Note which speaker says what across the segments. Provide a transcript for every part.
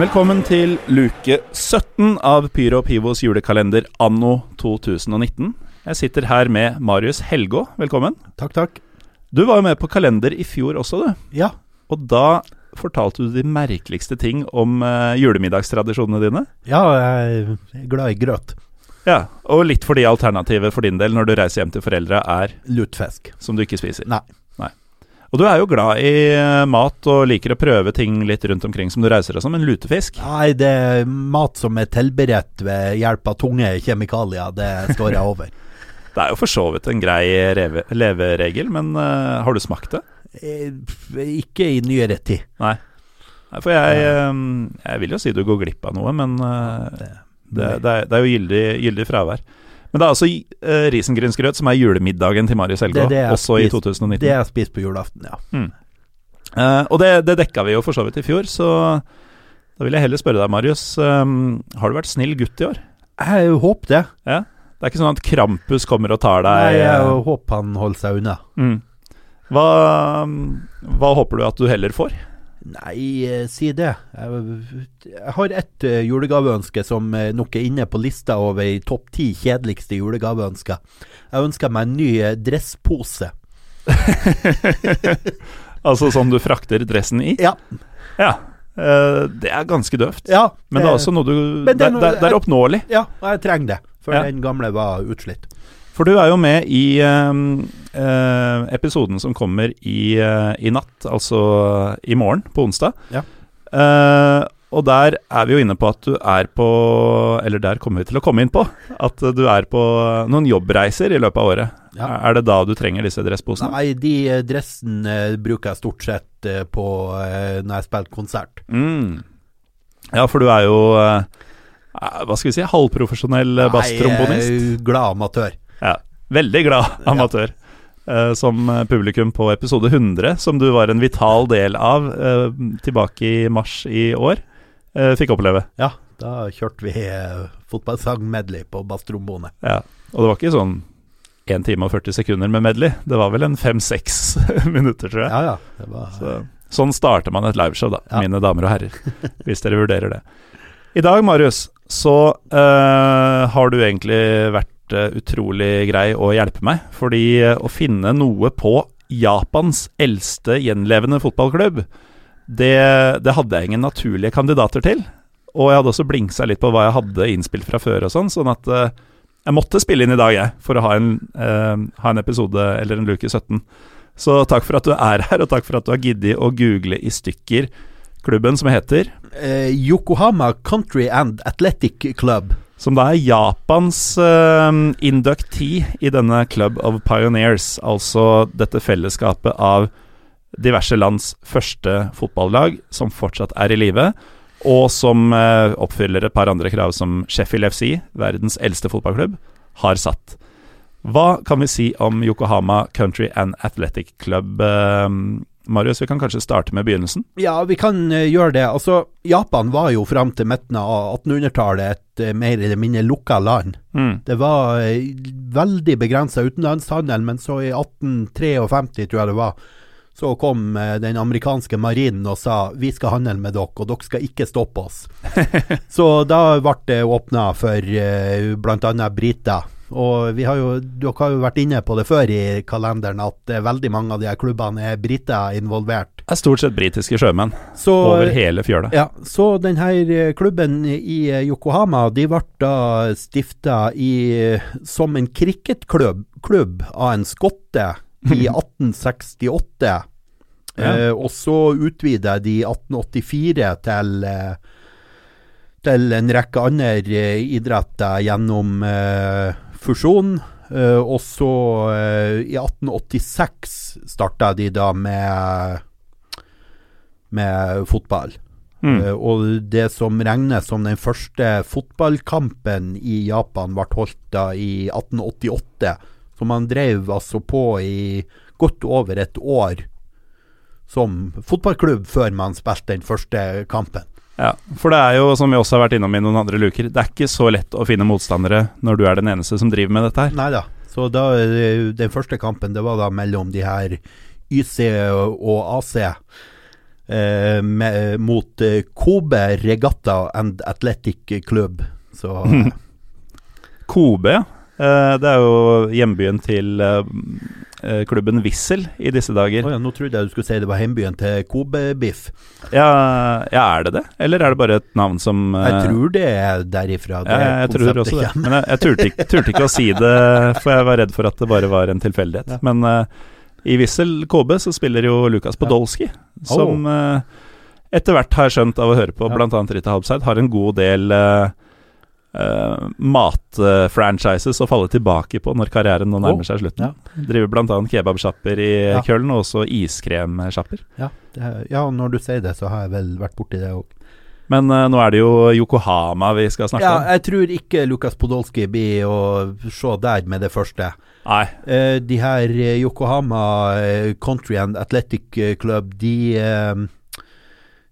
Speaker 1: Velkommen til luke 17 av Pyro og Pivos julekalender anno 2019. Jeg sitter her med Marius Helgå. Velkommen.
Speaker 2: Takk, takk.
Speaker 1: Du var jo med på kalender i fjor også, du.
Speaker 2: Ja.
Speaker 1: Og da fortalte du de merkeligste ting om uh, julemiddagstradisjonene dine.
Speaker 2: Ja, jeg er glad i grøt.
Speaker 1: Ja, Og litt fordi alternativet for din del når du reiser hjem til foreldra er
Speaker 2: Lutfisk.
Speaker 1: som du ikke spiser.
Speaker 2: Nei.
Speaker 1: Og du er jo glad i uh, mat og liker å prøve ting litt rundt omkring som du reiser og sånn, men lutefisk
Speaker 2: Nei, det er mat som er tilberedt ved hjelp av tunge kjemikalier. Det står jeg over.
Speaker 1: Det er jo for så vidt en grei reve, leveregel, men uh, har du smakt det?
Speaker 2: Eh, Ikke i nyere tid.
Speaker 1: Nei. Nei, for jeg, eh, jeg vil jo si du går glipp av noe, men uh,
Speaker 2: Det,
Speaker 1: det, det, er, det er jo gyldig, gyldig fravær. Men det er altså uh, risengrynsgrøt som er julemiddagen til Marius Helgå, også
Speaker 2: spist, i
Speaker 1: 2019.
Speaker 2: det jeg spist på julaften, ja.
Speaker 1: Eh, og det, det dekka vi jo for så vidt i fjor, så da vil jeg heller spørre deg, Marius. Um, har du vært snill gutt i år?
Speaker 2: Jeg håper det.
Speaker 1: Ja? Det er ikke sånn at Krampus kommer og tar deg
Speaker 2: Nei,
Speaker 1: eh,
Speaker 2: jeg håper han holder seg unna.
Speaker 1: mm. hva, hva håper du at du heller får?
Speaker 2: Nei, eh, si det. Jeg, har ett eh, julegaveønske som eh, nok er inne på lista over i topp ti kjedeligste julegaveønsker. Jeg ønsker meg en ny dresspose.
Speaker 1: Altså som du frakter dressen i?
Speaker 2: Ja.
Speaker 1: Ja. det er ganske døvt.
Speaker 2: Ja,
Speaker 1: Men det er også noe du
Speaker 2: det er
Speaker 1: oppnåelig.
Speaker 2: Ja, jeg trenger det. For
Speaker 1: Ja.
Speaker 2: den gamle var utslitt.
Speaker 1: For du er jo med i eh, eh, episoden som kommer i, eh, i natt, altså i morgen, på onsdag.
Speaker 2: Ja.
Speaker 1: Eh, og der er vi jo inne på at du er på Eller der kommer vi til å komme inn på at du er på noen jobbreiser i løpet av året.
Speaker 2: Ja.
Speaker 1: Er det da du trenger disse dressposene?
Speaker 2: Nei, de eh, dressene bruker jeg stort sett eh, på når jeg spiller konsert.
Speaker 1: Mm. Ja, for du er jo Hva skal vi si? Halvprofesjonell basstrombonist.
Speaker 2: Nei, glad amatør.
Speaker 1: Ja, veldig glad amatør. Uh, som publikum på episode 100, som du var en vital del av uh, tilbake i mars i år, uh, fikk oppleve.
Speaker 2: Ja, da kjørte vi fotballsang-medley på basstrombone.
Speaker 1: Ja. Og det var ikke sånn 1 time og 40 sekunder med medley. Det var vel en 5-6 minutter, tror jeg.
Speaker 2: Ja, ja. Det var,
Speaker 1: Så, sånn starter man et liveshow, da,
Speaker 2: Ja.
Speaker 1: mine damer og herrer. hvis dere vurderer det. I dag, Marius, så har du egentlig vært eh, utrolig grei å hjelpe meg. Fordi eh, å finne noe på Japans eldste gjenlevende fotballklubb, det, det hadde jeg ingen naturlige kandidater til. Og jeg hadde også blingsa litt på hva jeg hadde innspilt fra før og sånn, sånn at eh, jeg måtte spille inn i dag, jeg, for å ha en, eh, ha en episode eller en luke 17. Så takk for at du er her, og takk for at du har giddet å google i stykker klubben som heter
Speaker 2: eh, Yokohama Country and Athletic Club.
Speaker 1: Som da er Japans uh, inductee i denne Club of Pioneers, altså dette fellesskapet av diverse lands første fotballag som fortsatt er i live, og som uh, oppfyller et par andre krav som Sheffield FC, verdens eldste fotballklubb, har satt. Hva kan vi si om Yokohama Country and Athletic Club? eh, Marius, vi kan kanskje starte med begynnelsen?
Speaker 2: Ja, vi kan eh, gjøre det. Altså, Japan var jo fram til midten av 1800-tallet et eh, mer eller mindre lukka land.
Speaker 1: Mm.
Speaker 2: Det var eh, veldig begrensa utenlandshandel, men så i 1853, tror jeg det var, så kom den amerikanske marinen og sa vi skal handle med dere, og dere skal ikke stoppe oss. så da ble det åpna for bl.a. briter. Og vi har jo, dere har jo vært inne på det før i kalenderen, at eh, veldig mange av de her klubbene er briter involvert.
Speaker 1: Det Er stort sett britiske sjømenn
Speaker 2: Så,
Speaker 1: over hele fjøla.
Speaker 2: ja, så denne klubben i eh, Yokohama de ble da stifta som en cricketklubb klubb av en skotte i 1868.
Speaker 1: Ja.
Speaker 2: Eh, og så utvida de i 1884 til, eh, til en rekke andre eh, idretter gjennom eh, fusjon. Eh, og så eh, i 1886 starta de da med med fotball.
Speaker 1: Mm.
Speaker 2: Uh, og det som regnes som den første fotballkampen i Japan, ble holdt da i 1888. Så man drev altså på i godt over et år som fotballklubb før man spilte den første kampen.
Speaker 1: Ja, for det er jo, som vi også har vært innom i noen andre luker, det er ikke så lett å finne motstandere når du er den eneste som driver med dette her.
Speaker 2: Nei da. Så da, eh, den første kampen det var da mellom de her YC og AC. eh, med, mot eh, Kobe Regatta and Athletic Club. Så
Speaker 1: Kobe, ja. Eh, det er jo hjembyen til eh, eh, klubben Wissel i disse dager.
Speaker 2: Oh ja, nå trodde jeg du skulle si det var hjembyen til Kobe Biff.
Speaker 1: Ja, ja, er det det? Eller er det bare et navn som uh...
Speaker 2: Jeg tror det er derifra. Det
Speaker 1: ja, jeg tror også det. Men jeg, jeg turte, ikke, turte ikke å si det, for jeg var redd for at det bare var en tilfeldighet.
Speaker 2: Ja.
Speaker 1: Men uh, i Wissel KB så spiller jo Lukas Podolsky, som uh, etter hvert har skjønt av å høre på
Speaker 2: Ja.
Speaker 1: bl.a. Rita Halbseid, har en god del uh, matfranchises å falle tilbake på når karrieren nå nærmer
Speaker 2: Oh,
Speaker 1: seg slutten.
Speaker 2: ja.
Speaker 1: Driver bl.a. kebabsjapper i
Speaker 2: Ja.
Speaker 1: Køln, og også iskremsjapper.
Speaker 2: Ja, er- ja, når du sier det, så har jeg vel vært borti det òg.
Speaker 1: Men uh, nå er det jo Yokohama vi skal snakke
Speaker 2: Ja,
Speaker 1: om.
Speaker 2: jeg tror ikke Lukas Podolsky blir å se der med det første.
Speaker 1: Nei,
Speaker 2: Uh, de her Yokohama Country and Athletic Club, de eh,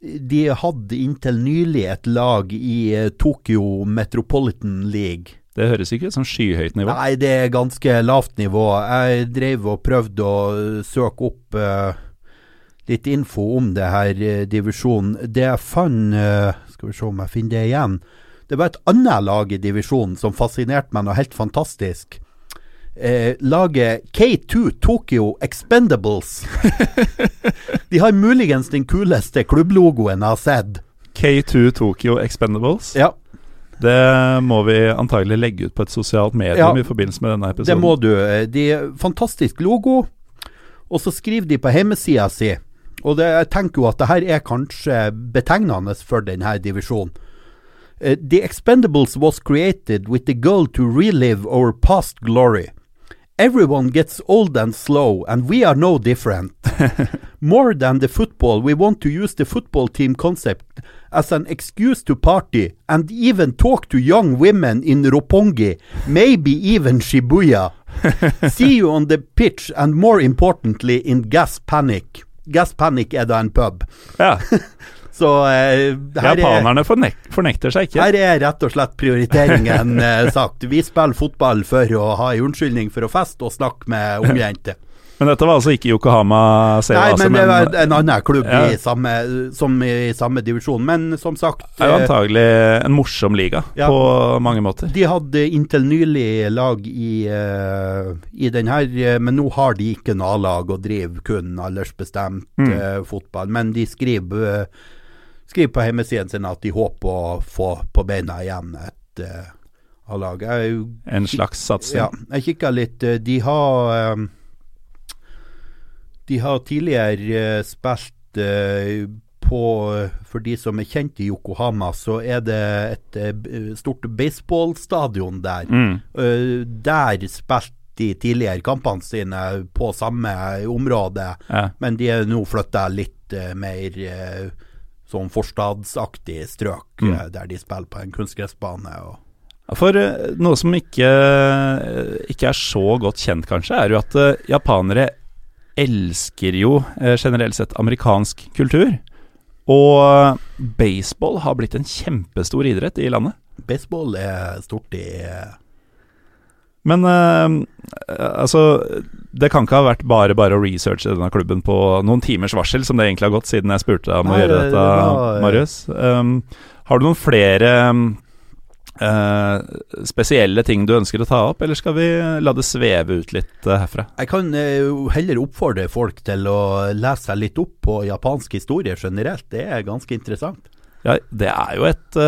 Speaker 2: De hadde inntil nylig et lag i eh, Tokyo Metropolitan League.
Speaker 1: det høres ikke ut som skyhøyt nivå.
Speaker 2: Nei, det er ganske lavt nivå. Jeg drev og prøvde å eh, søke opp uh, litt info om det her uh, divisjonen. Det jeg fant uh, Skal vi se om jeg finner det igjen. Det var et annet lag i divisjonen som fascinerte meg noe helt fantastisk. Eh, laget K2 Tokyo Expendables. De har muligens den kuleste klubblogoen jeg har sett.
Speaker 1: K2 Tokyo Expendables.
Speaker 2: Ja,
Speaker 1: Det må vi antagelig legge ut på et sosialt medium
Speaker 2: Ja,
Speaker 1: i forbindelse med denne
Speaker 2: Det
Speaker 1: episoden.
Speaker 2: må du. De Fantastisk logo. Og så skriver de på hjemmesida si, og det, jeg tenker jo at det her er kanskje betegnende for denne divisjonen. Eh, The Expendables was created with the goal to relive our past glory. Everyone gets old and slow, and we are no different. More than the football, we want to use the football team concept as an excuse to party and even talk to young women in Roppongi, maybe even Shibuya. See you on the pitch and more importantly in Gas Panic. Gas Panic er and pub.
Speaker 1: Ja,
Speaker 2: Så eh, er,
Speaker 1: Japanerne fornek fornekter seg ikke.
Speaker 2: her er rett og slett prioriteringen eh, sagt. Vi spiller fotball for å ha en unnskyldning for å feste og snakke med ungjenter.
Speaker 1: Men dette var altså ikke Yokohama CA,
Speaker 2: Nei,
Speaker 1: altså,
Speaker 2: men det var en annen klubb
Speaker 1: Ja.
Speaker 2: i samme, som i samme divisjon. Men som sagt
Speaker 1: det er jo
Speaker 2: eh,
Speaker 1: antagelig en morsom liga
Speaker 2: Ja.
Speaker 1: på mange måter.
Speaker 2: De hadde inntil nylig lag i, eh, i den her, eh, men nå har de ikke noe A-lag og driver kun aldersbestemt
Speaker 1: Mm.
Speaker 2: fotball. Men de skriver, skriver på hjemmesiden sin at de håper å få på beina igjen et uh, A-lag.
Speaker 1: En slags satsing.
Speaker 2: ja, jeg kikka litt. eh, De har eh, De har tidligere eh, spilt eh, på For de som er kjent i Yokohama, så er det et eh, stort baseballstadion der.
Speaker 1: Mm.
Speaker 2: Eh, der spilte de tidligere kampene sine på samme område,
Speaker 1: Ja.
Speaker 2: men de er nå flytta litt eh, mer eh, sånn forstadsaktig strøk,
Speaker 1: Mm.
Speaker 2: eh, der de spiller på en kunstgressbane. og
Speaker 1: For eh, noe som ikke, eh, ikke er så godt kjent, kanskje, er jo at japanere elsker jo generelt sett amerikansk kultur. Og baseball har blitt en kjempestor idrett i landet.
Speaker 2: Baseball er stort i
Speaker 1: Men uh, altså Det kan ikke ha vært bare bare å researche denne klubben på noen timers varsel, som det egentlig har gått siden jeg spurte deg om å gjøre dette,
Speaker 2: det var-
Speaker 1: Marius. Um, har du noen flere eh, spesielle ting du ønsker å ta opp, eller skal vi la det sveve ut litt uh, herfra?
Speaker 2: Jeg kan jo heller oppfordre folk til å lese seg litt opp på japansk historie generelt. Det er ganske interessant.
Speaker 1: Ja, det er jo et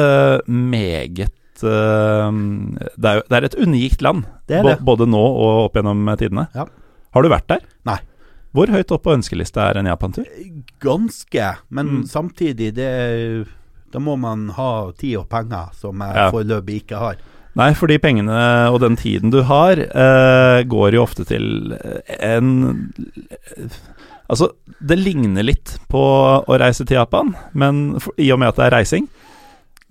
Speaker 1: meget det, er jo, det er et unikt land,
Speaker 2: Det det.
Speaker 1: både nå og opp gjennom tidene.
Speaker 2: Ja.
Speaker 1: Har du vært der?
Speaker 2: Nei.
Speaker 1: Hvor høyt opp på ønskelista er en japantur?
Speaker 2: Ganske, men
Speaker 1: Mm.
Speaker 2: samtidig det, Da må man ha tid og penger, som jeg
Speaker 1: Ja.
Speaker 2: foreløpig ikke har.
Speaker 1: Nei, fordi pengene og den tiden du har, eh, går jo ofte til en Altså, det ligner litt på å reise til Japan, men i og med at det er reising.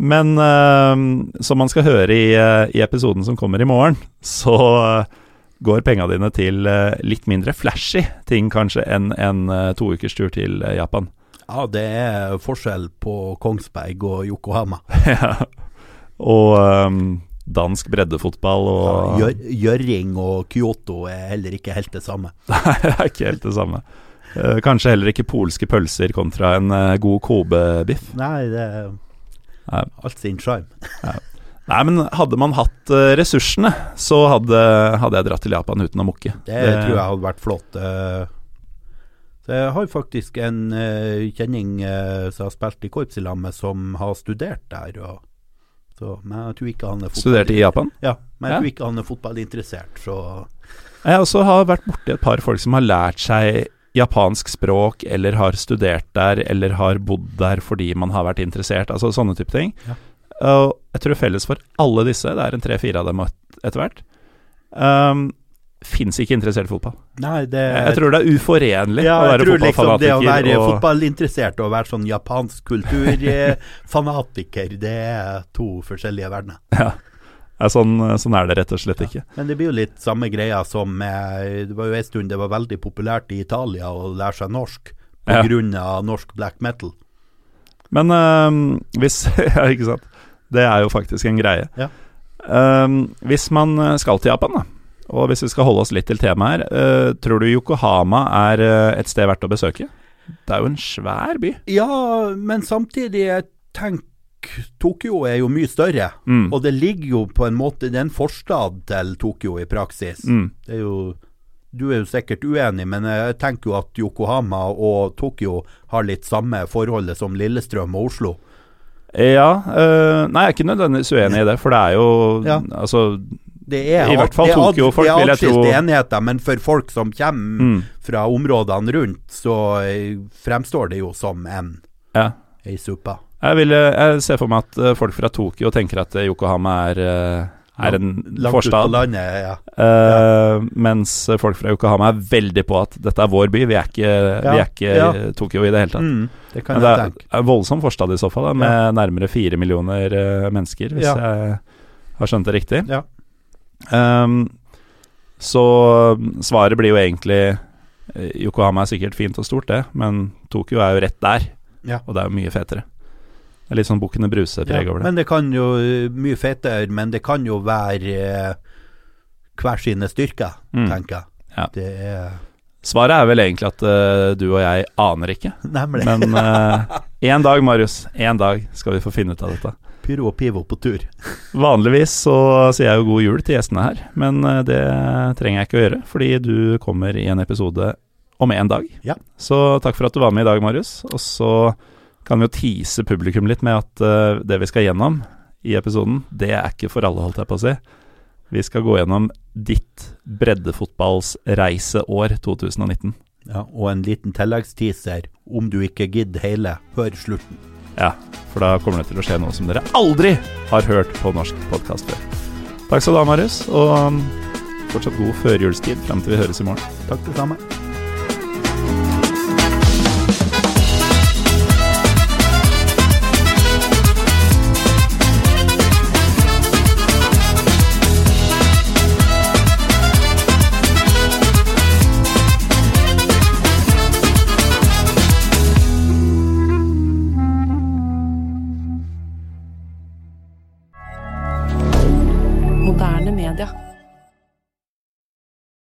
Speaker 1: Men uh, som man skal høre i, uh, i episoden som kommer i morgen, så uh, går penga dine til eh, litt mindre flashy ting kanskje enn en to ukers tur til Japan.
Speaker 2: Ja, det er forskjell på Kongsberg og Yokohama.
Speaker 1: Ja. og um, dansk breddefotball og
Speaker 2: ja, Gjøring og Kyoto er heller ikke helt det samme.
Speaker 1: Nei, det er ikke helt det samme. Kanskje heller ikke polske pølser kontra en god Kobe-biff.
Speaker 2: Nei, det er. Alt sin sjarm.
Speaker 1: Nei, men hadde man hatt eh, ressursene, så hadde, hadde jeg dratt til Japan uten å mukke.
Speaker 2: Det tror jeg hadde vært flott. eh. Jeg har faktisk en eh, kjenning som har spilt i korps i lag med, som har studert der. Og, så, men jeg tror ikke han er
Speaker 1: Studerte i Japan.
Speaker 2: Ja, men jeg
Speaker 1: Ja.
Speaker 2: tror ikke han er fotballinteressert, så
Speaker 1: Jeg også har vært borti et par folk som har lært seg japansk språk, eller har studert der, eller har bodd der fordi man har vært interessert. Altså sånne type ting.
Speaker 2: Ja.
Speaker 1: Og jeg tror felles for alle disse, det er en tre-fire av dem etter hvert, um, fins ikke interessert i fotball.
Speaker 2: Nei, det
Speaker 1: Jeg tror det er uforenlig
Speaker 2: ja,
Speaker 1: å
Speaker 2: jeg tror liksom det å være
Speaker 1: og
Speaker 2: fotballinteressert og være sånn japansk kulturfanatiker, det er to forskjellige verdener.
Speaker 1: ja. Ja, sånn, sånn er det rett og slett ikke.
Speaker 2: Men det blir jo litt samme greia som Det var jo en stund det var veldig populært i Italia å lære seg norsk
Speaker 1: Ja.
Speaker 2: pga. norsk black metal.
Speaker 1: Men øh, hvis Ja, ikke sant. Det er jo faktisk en greie.
Speaker 2: Ja.
Speaker 1: Um, hvis man øh, skal til Japan, da, og hvis vi skal holde oss litt til temaet her, uh, tror du Yokohama er et sted verdt å besøke? Det er jo en svær by.
Speaker 2: Ja, men samtidig, jeg tenker Tokyo er jo mye større.
Speaker 1: Mm.
Speaker 2: Og det ligger jo på en måte Det er en forstad til Tokyo i praksis.
Speaker 1: Mm.
Speaker 2: Det er jo Du er jo sikkert uenig, men jeg tenker jo at Yokohama og Tokyo har litt samme forholdet som Lillestrøm og Oslo.
Speaker 1: Ja øh, Nei, jeg er ikke nødvendigvis uenig i det, for det er jo
Speaker 2: Ja.
Speaker 1: Altså
Speaker 2: Det er,
Speaker 1: I hvert fall
Speaker 2: det er
Speaker 1: Tokyo-folk,
Speaker 2: er
Speaker 1: vil jeg tro.
Speaker 2: atskilte enigheter, men for folk som kommer
Speaker 1: mm,
Speaker 2: fra områdene rundt, så eh, fremstår det jo som en
Speaker 1: Ja.
Speaker 2: ei suppe.
Speaker 1: Jeg, vil, øh, jeg ser for meg at øh, folk fra Tokyo tenker at øh, Yokohama er, er en
Speaker 2: Langt
Speaker 1: forstad.
Speaker 2: landet, ja.
Speaker 1: Eh, mens folk fra Yokohama er veldig på at dette er vår by, vi er ikke, vi er ikke
Speaker 2: ja.
Speaker 1: Tokyo i det hele tatt.
Speaker 2: Mm, det kan
Speaker 1: Men
Speaker 2: jeg tenke.
Speaker 1: er en voldsom forstad i så fall, da, med nærmere fire millioner uh, mennesker, hvis
Speaker 2: Ja.
Speaker 1: jeg har skjønt det riktig.
Speaker 2: Ja.
Speaker 1: Um, så svaret blir jo egentlig eh, Yokohama er sikkert fint og stort, det, men Tokyo er jo rett der,
Speaker 2: Ja.
Speaker 1: og det er jo mye fetere. Er litt sånn Bukkene Bruse-preg
Speaker 2: Ja,
Speaker 1: over det.
Speaker 2: men det kan jo eh, Mye fetere, men det kan jo være eh, hver sine styrker,
Speaker 1: Mm.
Speaker 2: tenker jeg.
Speaker 1: Ja.
Speaker 2: Det er
Speaker 1: Svaret er vel egentlig at uh, du og jeg aner ikke.
Speaker 2: Nemlig.
Speaker 1: Men én dag, Marius, én dag skal vi få finne ut av dette.
Speaker 2: Pyro og Pivo på tur.
Speaker 1: Vanligvis så sier jeg jo god jul til gjestene her, men uh, det trenger jeg ikke å gjøre, fordi du kommer i en episode om en dag.
Speaker 2: Ja.
Speaker 1: Så takk for at du var med i dag, Marius. Og så kan vi jo tease publikum litt med at uh, det vi skal gjennom i episoden, det er ikke for alle, holdt jeg på å si. Vi skal gå gjennom ditt breddefotballs reiseår 2019.
Speaker 2: Ja, og en liten tilleggsteaser, om du ikke gidder hele, hør slutten.
Speaker 1: Ja, for da kommer det til å skje noe som dere aldri har hørt på norsk podkast før. Takk skal du ha, Marius, og um, fortsatt god førjulstid frem til vi høres i morgen.
Speaker 2: Takk det samme.